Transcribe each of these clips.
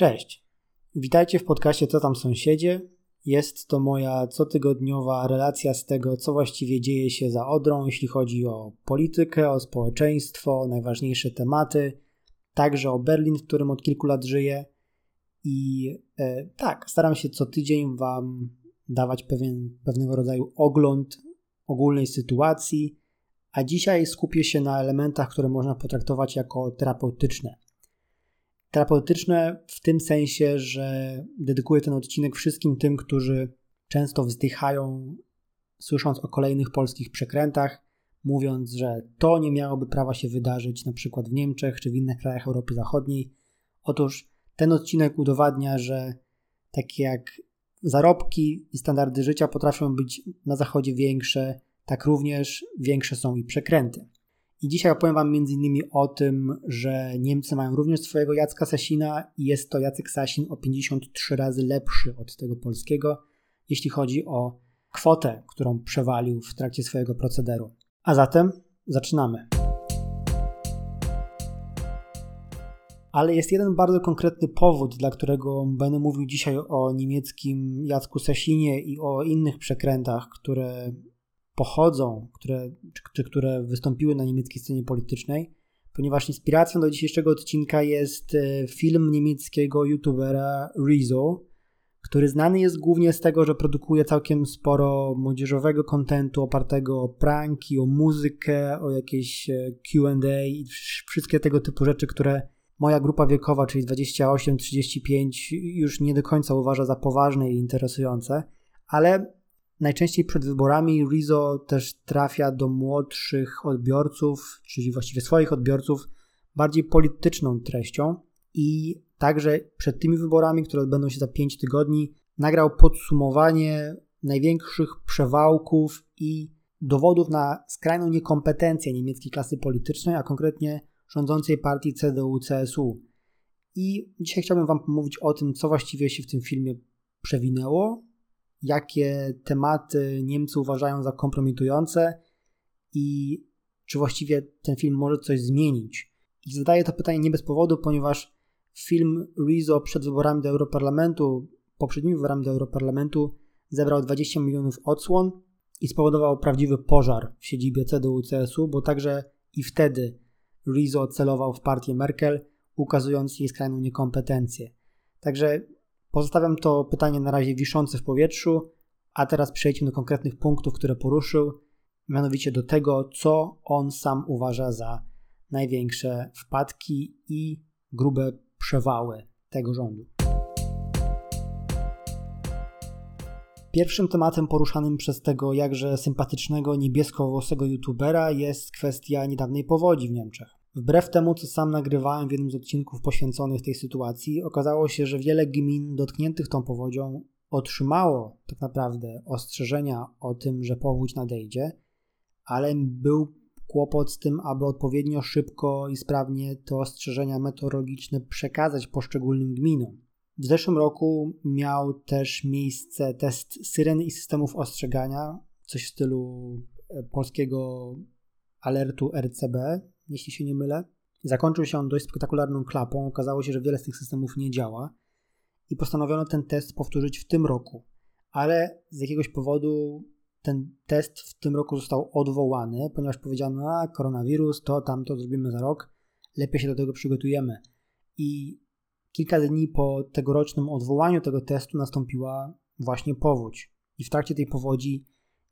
Cześć. Witajcie w podcaście Co tam sąsiedzie. Jest to moja cotygodniowa relacja z tego, co właściwie dzieje się za Odrą, jeśli chodzi o politykę, o społeczeństwo, o najważniejsze tematy, także o Berlin, w którym od kilku lat żyję. I e, tak, staram się co tydzień Wam dawać pewien, pewnego rodzaju ogląd ogólnej sytuacji, a dzisiaj skupię się na elementach, które można potraktować jako terapeutyczne terapeutyczne w tym sensie, że dedykuję ten odcinek wszystkim tym, którzy często wzdychają, słysząc o kolejnych polskich przekrętach, mówiąc, że to nie miałoby prawa się wydarzyć na przykład w Niemczech czy w innych krajach Europy Zachodniej. Otóż ten odcinek udowadnia, że takie jak zarobki i standardy życia potrafią być na Zachodzie większe, tak również większe są i przekręty. I dzisiaj opowiem Wam m.in. o tym, że Niemcy mają również swojego Jacka Sasina i jest to Jacek Sasin o 53 razy lepszy od tego polskiego, jeśli chodzi o kwotę, którą przewalił w trakcie swojego procederu. A zatem zaczynamy. Ale jest jeden bardzo konkretny powód, dla którego będę mówił dzisiaj o niemieckim Jacku Sasinie i o innych przekrętach, które pochodzą, które, czy, które wystąpiły na niemieckiej scenie politycznej, ponieważ inspiracją do dzisiejszego odcinka jest e, film niemieckiego youtubera Rezo, który znany jest głównie z tego, że produkuje całkiem sporo młodzieżowego kontentu opartego o pranki, o muzykę, o jakieś e, Q&A i wszystkie tego typu rzeczy, które moja grupa wiekowa, czyli 28-35 już nie do końca uważa za poważne i interesujące, ale Najczęściej przed wyborami Rizzo też trafia do młodszych odbiorców, czyli właściwie swoich odbiorców, bardziej polityczną treścią. I także przed tymi wyborami, które odbędą się za 5 tygodni, nagrał podsumowanie największych przewałków i dowodów na skrajną niekompetencję niemieckiej klasy politycznej, a konkretnie rządzącej partii CDU-CSU. I dzisiaj chciałbym Wam pomówić o tym, co właściwie się w tym filmie przewinęło, jakie tematy Niemcy uważają za kompromitujące i czy właściwie ten film może coś zmienić. I zadaję to pytanie nie bez powodu, ponieważ film Rizzo przed wyborami do Europarlamentu, poprzednimi wyborami do Europarlamentu, zebrał 20 milionów odsłon i spowodował prawdziwy pożar w siedzibie CDU-CSU, bo także i wtedy Rizzo celował w partię Merkel, ukazując jej skrajną niekompetencję. Także Pozostawiam to pytanie na razie wiszące w powietrzu, a teraz przejdźmy do konkretnych punktów, które poruszył, mianowicie do tego, co on sam uważa za największe wpadki i grube przewały tego rządu. Pierwszym tematem poruszanym przez tego jakże sympatycznego niebiesko-włosego youtubera jest kwestia niedawnej powodzi w Niemczech. Wbrew temu, co sam nagrywałem w jednym z odcinków poświęconych tej sytuacji, okazało się, że wiele gmin dotkniętych tą powodzią otrzymało tak naprawdę ostrzeżenia o tym, że powódź nadejdzie, ale był kłopot z tym, aby odpowiednio szybko i sprawnie te ostrzeżenia meteorologiczne przekazać poszczególnym gminom. W zeszłym roku miał też miejsce test syren i systemów ostrzegania, coś w stylu e, polskiego alertu RCB, jeśli się nie mylę. Zakończył się on dość spektakularną klapą. Okazało się, że wiele z tych systemów nie działa i postanowiono ten test powtórzyć w tym roku. Ale z jakiegoś powodu ten test w tym roku został odwołany, ponieważ powiedziano, a koronawirus, to tamto zrobimy za rok, lepiej się do tego przygotujemy. I kilka dni po tegorocznym odwołaniu tego testu nastąpiła właśnie powódź. I w trakcie tej powodzi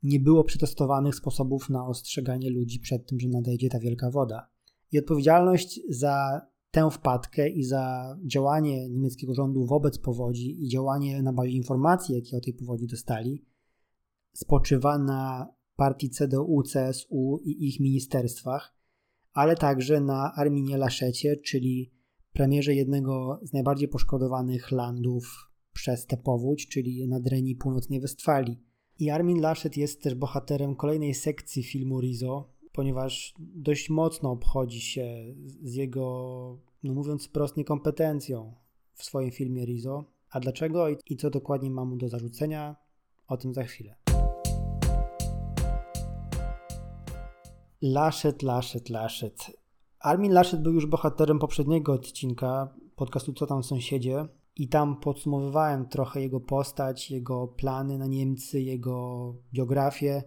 nie było przetestowanych sposobów na ostrzeganie ludzi przed tym, że nadejdzie ta wielka woda. I odpowiedzialność za tę wpadkę i za działanie niemieckiego rządu wobec powodzi i działanie na bazie informacji, jakie o tej powodzi dostali, spoczywa na partii CDU, CSU i ich ministerstwach, ale także na Arminie Laszecie, czyli premierze jednego z najbardziej poszkodowanych landów przez tę powódź, czyli Nadrenii Północnej Westfalii. I Armin Laschet jest też bohaterem kolejnej sekcji filmu Rizo, ponieważ dość mocno obchodzi się z jego, no mówiąc wprost, niekompetencją w swoim filmie Rizo. A dlaczego i co dokładnie ma mu do zarzucenia? O tym za chwilę. Laschet, Laschet, Laschet. Armin Laschet był już bohaterem poprzedniego odcinka podcastu Co tam sąsiedzie i tam podsumowywałem trochę jego postać, jego plany na Niemcy, jego biografię.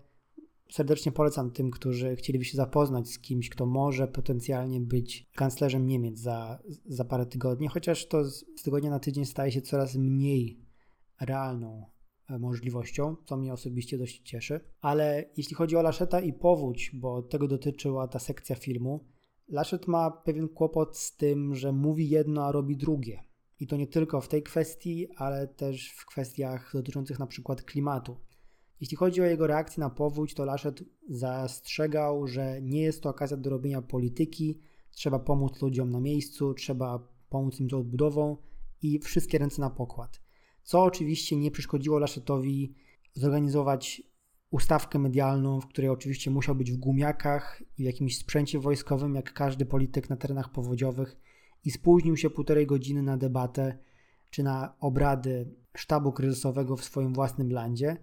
Serdecznie polecam tym, którzy chcieliby się zapoznać z kimś, kto może potencjalnie być kanclerzem Niemiec za, za parę tygodni, chociaż to z, z tygodnia na tydzień staje się coraz mniej realną e, możliwością, co mnie osobiście dość cieszy. Ale jeśli chodzi o Laszeta i powódź, bo tego dotyczyła ta sekcja filmu, Laszet ma pewien kłopot z tym, że mówi jedno, a robi drugie. I to nie tylko w tej kwestii, ale też w kwestiach dotyczących na przykład klimatu. Jeśli chodzi o jego reakcję na powódź, to Laszet zastrzegał, że nie jest to okazja do robienia polityki, trzeba pomóc ludziom na miejscu, trzeba pomóc im z odbudową i wszystkie ręce na pokład. Co oczywiście nie przeszkodziło Laszetowi zorganizować ustawkę medialną, w której oczywiście musiał być w gumiakach i w jakimś sprzęcie wojskowym, jak każdy polityk na terenach powodziowych, i spóźnił się półtorej godziny na debatę czy na obrady sztabu kryzysowego w swoim własnym landzie,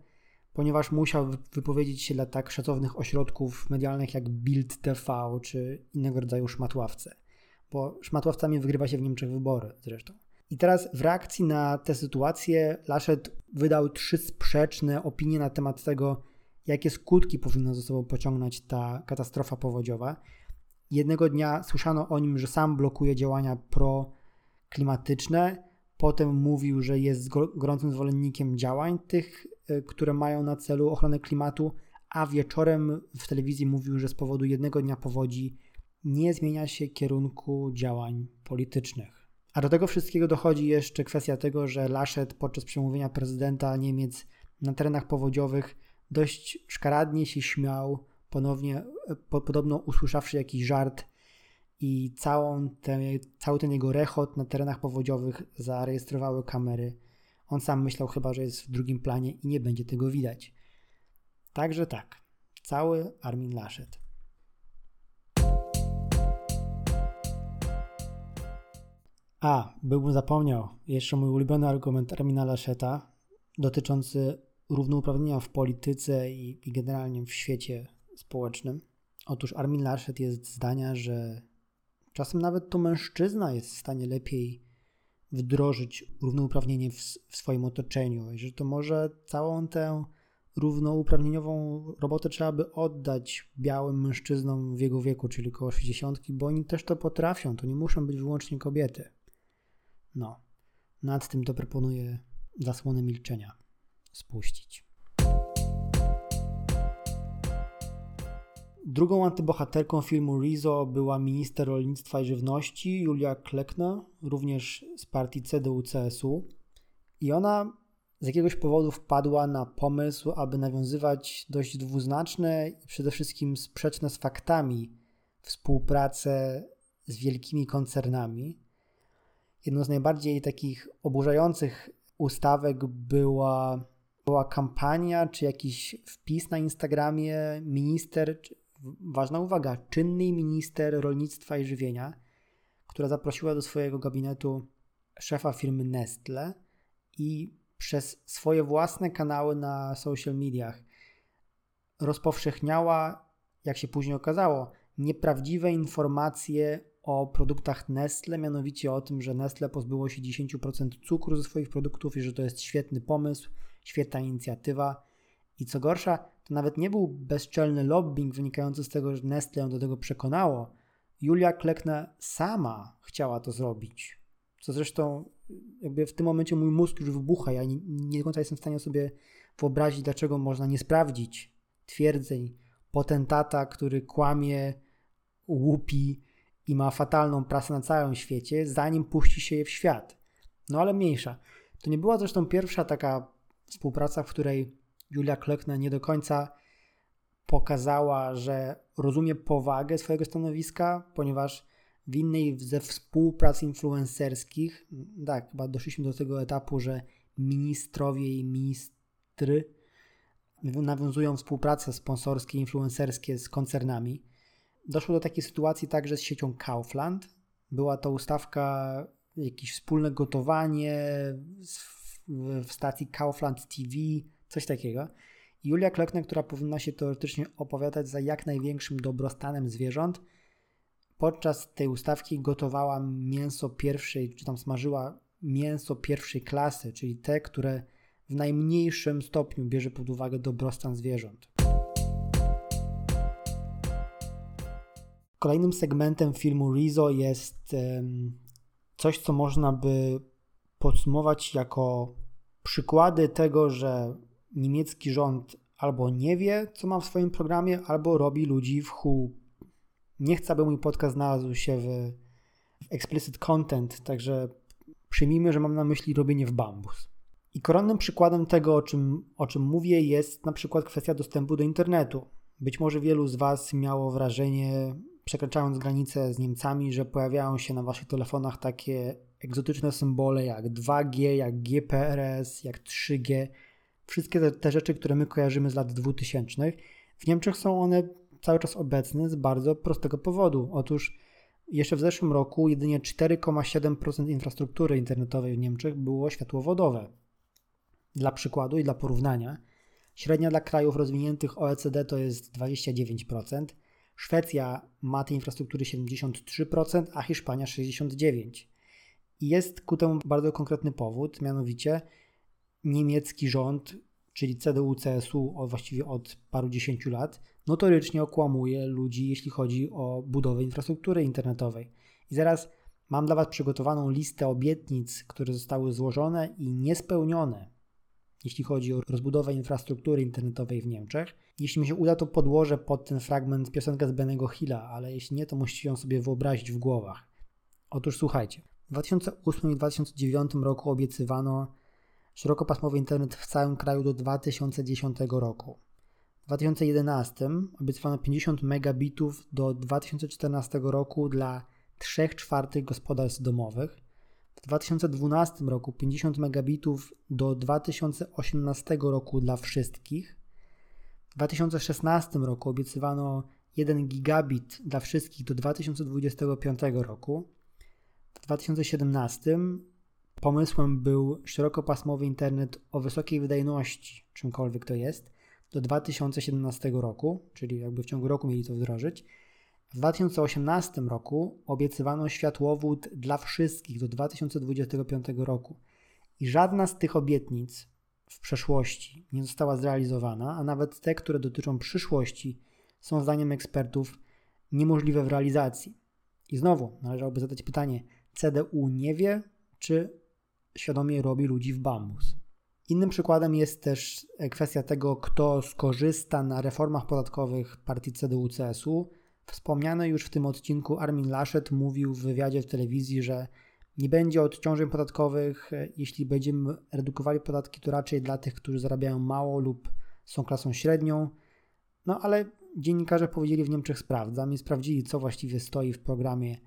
ponieważ musiał wypowiedzieć się dla tak szacownych ośrodków medialnych jak Bild TV czy innego rodzaju szmatławce, bo szmatławcami wygrywa się w Niemczech wybory zresztą. I teraz w reakcji na tę sytuację Laschet wydał trzy sprzeczne opinie na temat tego, jakie skutki powinna ze sobą pociągnąć ta katastrofa powodziowa. Jednego dnia słyszano o nim, że sam blokuje działania proklimatyczne. Potem mówił, że jest gorącym zwolennikiem działań tych, e, które mają na celu ochronę klimatu, a wieczorem w telewizji mówił, że z powodu jednego dnia powodzi nie zmienia się kierunku działań politycznych. A do tego wszystkiego dochodzi jeszcze kwestia tego, że Laschet podczas przemówienia prezydenta Niemiec na terenach powodziowych dość szkaradnie się śmiał, ponownie e, po, podobno usłyszawszy jakiś żart i całą ten, cały ten jego rechot na terenach powodziowych zarejestrowały kamery. On sam myślał chyba, że jest w drugim planie i nie będzie tego widać. Także tak, cały Armin Laschet. A, byłbym zapomniał, jeszcze mój ulubiony argument Armina Lascheta dotyczący równouprawnienia w polityce i, i generalnie w świecie społecznym. Otóż Armin Laschet jest zdania, że czasem nawet to mężczyzna jest w stanie lepiej wdrożyć równouprawnienie w, w swoim otoczeniu i że to może całą tę równouprawnieniową robotę trzeba by oddać białym mężczyznom w jego wieku, czyli około 60, bo oni też to potrafią, to nie muszą być wyłącznie kobiety. No, nad tym to proponuję zasłonę milczenia spuścić. Drugą antybohaterką filmu Rizo była minister rolnictwa i żywności Julia Klekner, również z partii CDU-CSU. I ona z jakiegoś powodu wpadła na pomysł, aby nawiązywać dość dwuznaczne i przede wszystkim sprzeczne z faktami współpracę z wielkimi koncernami. Jedną z najbardziej takich oburzających ustawek była była kampania, czy jakiś wpis na Instagramie minister, ważna uwaga, czynny minister rolnictwa i żywienia, która zaprosiła do swojego gabinetu szefa firmy Nestle i przez swoje własne kanały na social mediach rozpowszechniała, jak się później okazało, nieprawdziwe informacje o produktach Nestle, mianowicie o tym, że Nestle pozbyło się 10% cukru ze swoich produktów i że to jest świetny pomysł, świetna inicjatywa. I co gorsza, to nawet nie był bezczelny lobbying wynikający z tego, że Nestle ją do tego przekonało. Julia Klekna sama chciała to zrobić. Co zresztą jakby w tym momencie mój mózg już wybucha. Ja nie, nie do końca jestem w stanie sobie wyobrazić, dlaczego można nie sprawdzić twierdzeń potentata, który kłamie, łupi i ma fatalną prasę na całym świecie, zanim puści się je w świat. No ale mniejsza. To nie była zresztą pierwsza taka współpraca, w której Julia Klöckner nie do końca pokazała, że rozumie powagę swojego stanowiska, ponieważ w innej ze współprac influencerskich, tak, chyba doszliśmy do tego etapu, że ministrowie i ministry nawiązują współpracę sponsorskie, influencerskie z koncernami. Doszło do takiej sytuacji także z siecią Kaufland. Była to ustawka, jakieś wspólne gotowanie, w stacji Kaufland TV, coś takiego. Julia Klöckner, która powinna się teoretycznie opowiadać za jak największym dobrostanem zwierząt, podczas tej ustawki gotowała mięso pierwszej, czy tam smażyła mięso pierwszej klasy, czyli te, które w najmniejszym stopniu bierze pod uwagę dobrostan zwierząt. Kolejnym segmentem filmu Rizo jest coś, co można by podsumować jako przykłady tego, że niemiecki rząd albo nie wie, co ma w swoim programie, albo robi ludzi w chuł. Nie chcę, aby mój podcast znalazł się w, w explicit content, także przyjmijmy, że mam na myśli robienie w bambus. I koronnym przykładem tego, o czym, o czym mówię, jest na przykład kwestia dostępu do internetu. Być może wielu z Was miało wrażenie, przekraczając granicę z Niemcami, że pojawiają się na Waszych telefonach takie egzotyczne symbole jak 2G, jak GPRS, jak 3G. Wszystkie te, te rzeczy, które my kojarzymy z lat 2000. W Niemczech są one cały czas obecne z bardzo prostego powodu. Otóż jeszcze w zeszłym roku jedynie 4,7% infrastruktury internetowej w Niemczech było światłowodowe. Dla przykładu i dla porównania, średnia dla krajów rozwiniętych OECD to jest 29%, Szwecja ma tej infrastruktury 73%, a Hiszpania 69%. I jest ku temu bardzo konkretny powód, mianowicie niemiecki rząd, czyli CDU-CSU właściwie od paru dziesięciu lat, notorycznie okłamuje ludzi, jeśli chodzi o budowę infrastruktury internetowej. I zaraz mam dla Was przygotowaną listę obietnic, które zostały złożone i niespełnione jeśli chodzi o rozbudowę infrastruktury internetowej w Niemczech. Jeśli mi się uda, to podłożę pod ten fragment piosenkę z Benego Hilla, ale jeśli nie, to musicie ją sobie wyobrazić w głowach. Otóż słuchajcie, w 2008 i 2009 roku obiecywano szerokopasmowy internet w całym kraju do 2010 roku. W 2011 obiecywano 50 megabitów do 2014 roku dla 3 czwartych gospodarstw domowych – w 2012 roku 50 megabitów do 2018 roku dla wszystkich. W 2016 roku obiecywano 1 gigabit dla wszystkich do 2025 roku. W 2017 pomysłem był szerokopasmowy internet o wysokiej wydajności, czymkolwiek to jest, do 2017 roku, czyli jakby w ciągu roku mieli to wdrożyć. W 2018 roku obiecywano światłowód dla wszystkich do 2025 roku i żadna z tych obietnic w przeszłości nie została zrealizowana, a nawet te, które dotyczą przyszłości, są zdaniem ekspertów niemożliwe w realizacji. I znowu należałoby zadać pytanie: CDU nie wie, czy świadomie robi ludzi w bambus? Innym przykładem jest też kwestia tego, kto skorzysta na reformach podatkowych partii CDU-CSU Wspomniany już w tym odcinku Armin Laschet mówił w wywiadzie w telewizji, że nie będzie odciążeń podatkowych, jeśli będziemy redukowali podatki, to raczej dla tych, którzy zarabiają mało lub są klasą średnią. No ale dziennikarze powiedzieli w Niemczech sprawdzam i sprawdzili, co właściwie stoi w programie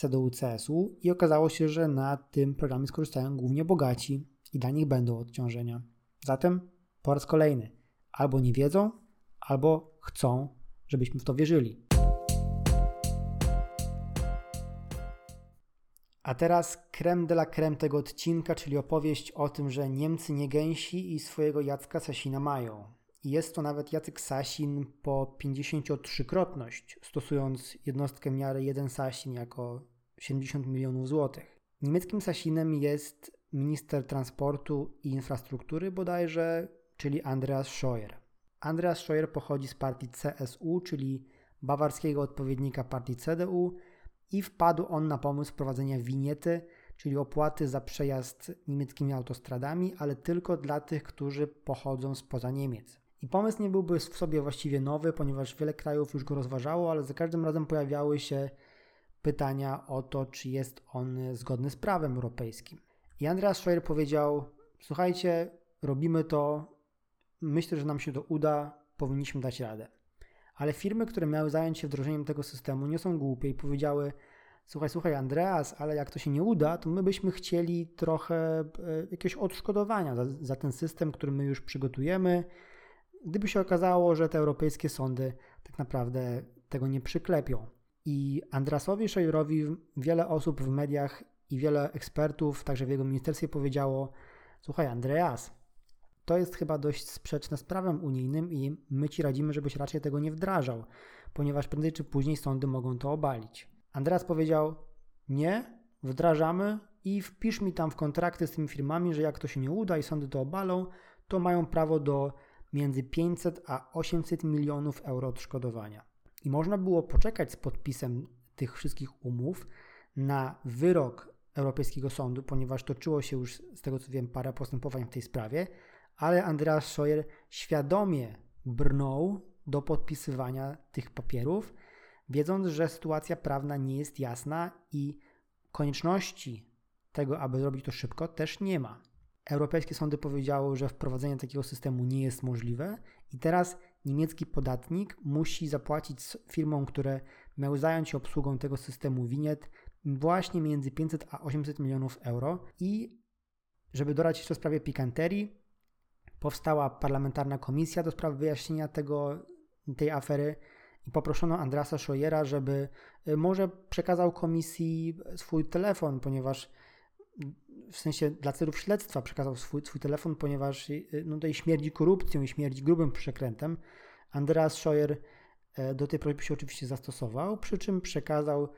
CDU-CSU i okazało się, że na tym programie skorzystają głównie bogaci i dla nich będą odciążenia. Zatem po raz kolejny albo nie wiedzą, albo chcą, żebyśmy w to wierzyli. A teraz creme de la creme tego odcinka, czyli opowieść o tym, że Niemcy nie gęsi i swojego Jacka Sasina mają. I jest to nawet Jacek Sasin po 53-krotność, stosując jednostkę miary 1 Sasin jako 70 milionów złotych. Niemieckim Sasinem jest minister transportu i infrastruktury bodajże, czyli Andreas Scheuer. Andreas Scheuer pochodzi z partii CSU, czyli bawarskiego odpowiednika partii CDU, i wpadł on na pomysł wprowadzenia winiety, czyli opłaty za przejazd niemieckimi autostradami, ale tylko dla tych, którzy pochodzą spoza Niemiec. I pomysł nie byłby w sobie właściwie nowy, ponieważ wiele krajów już go rozważało, ale za każdym razem pojawiały się pytania o to, czy jest on zgodny z prawem europejskim. I Andreas Scheuer powiedział: Słuchajcie, robimy to, myślę, że nam się to uda, powinniśmy dać radę ale firmy, które miały zająć się wdrożeniem tego systemu, nie są głupie i powiedziały: Słuchaj, słuchaj, Andreas, ale jak to się nie uda, to my byśmy chcieli trochę e, jakiegoś odszkodowania za, za ten system, który my już przygotujemy. Gdyby się okazało, że te europejskie sądy tak naprawdę tego nie przyklepią. I Andrasowi Szejrowi wiele osób w mediach i wiele ekspertów, także w jego ministerstwie powiedziało: Słuchaj, Andreas, to jest chyba dość sprzeczne z prawem unijnym i my ci radzimy, żebyś raczej tego nie wdrażał, ponieważ prędzej czy później sądy mogą to obalić. Andreas powiedział: Nie, wdrażamy, i wpisz mi tam w kontrakty z tymi firmami, że jak to się nie uda i sądy to obalą, to mają prawo do między 500 a 800 milionów euro odszkodowania. I można było poczekać z podpisem tych wszystkich umów na wyrok Europejskiego Sądu, ponieważ toczyło się już, z tego co wiem, parę postępowań w tej sprawie, ale Andreas Scheuer świadomie brnął do podpisywania tych papierów, wiedząc, że sytuacja prawna nie jest jasna i konieczności tego, aby zrobić to szybko, też nie ma. Europejskie sądy powiedziały, że wprowadzenie takiego systemu nie jest możliwe, i teraz niemiecki podatnik musi zapłacić firmom, które miały zająć się obsługą tego systemu winiet, właśnie między 500 a 800 milionów euro. I żeby dorać jeszcze sprawie pikanterii, powstała parlamentarna komisja do spraw wyjaśnienia tego, tej afery i poproszono Andrasa Scheuera, żeby y, może przekazał komisji swój telefon, ponieważ w sensie dla celów śledztwa przekazał swój, swój telefon, ponieważ y, no tutaj śmierdzi korupcją i śmierdzi grubym przekrętem. Andreas Scheuer e, do tej prośby się oczywiście zastosował, przy czym przekazał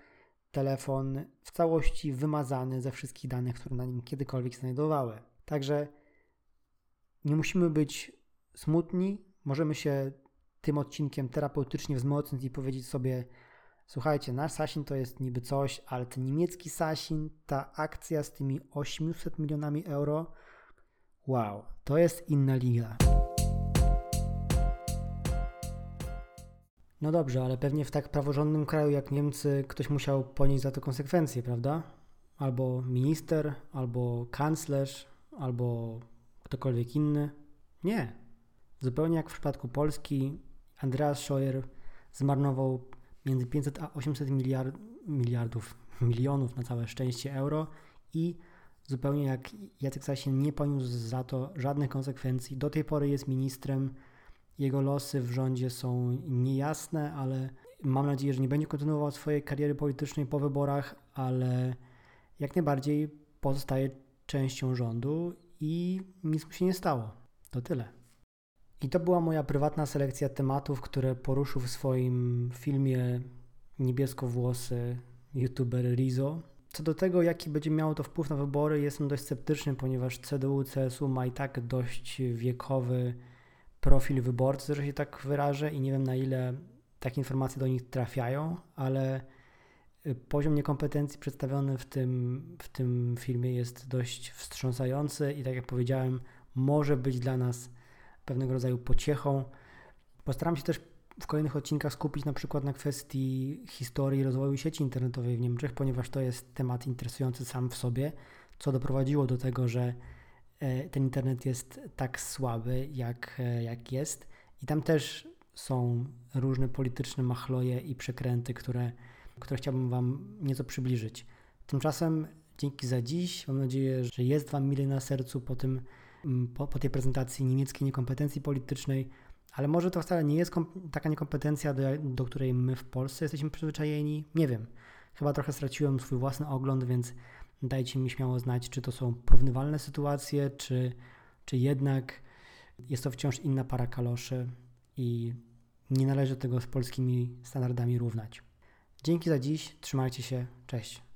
telefon w całości wymazany ze wszystkich danych, które na nim kiedykolwiek znajdowały. Także nie musimy być smutni, możemy się tym odcinkiem terapeutycznie wzmocnić i powiedzieć sobie, słuchajcie, nasz Sasin to jest niby coś, ale ten niemiecki Sasin, ta akcja z tymi 800 milionami euro, wow, to jest inna liga. No dobrze, ale pewnie w tak praworządnym kraju jak Niemcy ktoś musiał ponieść za to konsekwencje, prawda? Albo minister, albo kanclerz, albo ktokolwiek inny. Nie. Zupełnie jak w przypadku Polski, Andreas Scheuer zmarnował między 500 a 800 miliard, miliardów, milionów na całe szczęście euro i zupełnie jak Jacek Sasin nie poniósł za to żadnych konsekwencji. Do tej pory jest ministrem, jego losy w rządzie są niejasne, ale mam nadzieję, że nie będzie kontynuował swojej kariery politycznej po wyborach, ale jak najbardziej pozostaje częścią rządu i nic mu się nie stało. To tyle. I to była moja prywatna selekcja tematów, które poruszył w swoim filmie Niebieskowłosy youtuber Rizo. Co do tego, jaki będzie miało to wpływ na wybory, jestem dość sceptyczny, ponieważ CDU, CSU ma i tak dość wiekowy profil wyborcy, że się tak wyrażę i nie wiem na ile takie informacje do nich trafiają, ale y, poziom niekompetencji przedstawiony w tym, w tym filmie jest dość wstrząsający i tak jak powiedziałem, może być dla nas pewnego rodzaju pociechą. Postaram się też w kolejnych odcinkach skupić na przykład na kwestii historii rozwoju sieci internetowej w Niemczech, ponieważ to jest temat interesujący sam w sobie, co doprowadziło do tego, że e, ten internet jest tak słaby, jak, e, jak jest. I tam też są różne polityczne machloje i przekręty, które, które chciałbym Wam nieco przybliżyć. Tymczasem dzięki za dziś. Mam nadzieję, że jest Wam mile na sercu po tym po, po tej prezentacji niemieckiej niekompetencji politycznej, ale może to wcale nie jest taka niekompetencja, do, do której my w Polsce jesteśmy przyzwyczajeni. Nie wiem. Chyba trochę straciłem swój własny ogląd, więc dajcie mi śmiało znać, czy to są porównywalne sytuacje, czy, czy jednak jest to wciąż inna para kaloszy i nie należy tego z polskimi standardami równać. Dzięki za dziś, trzymajcie się, cześć.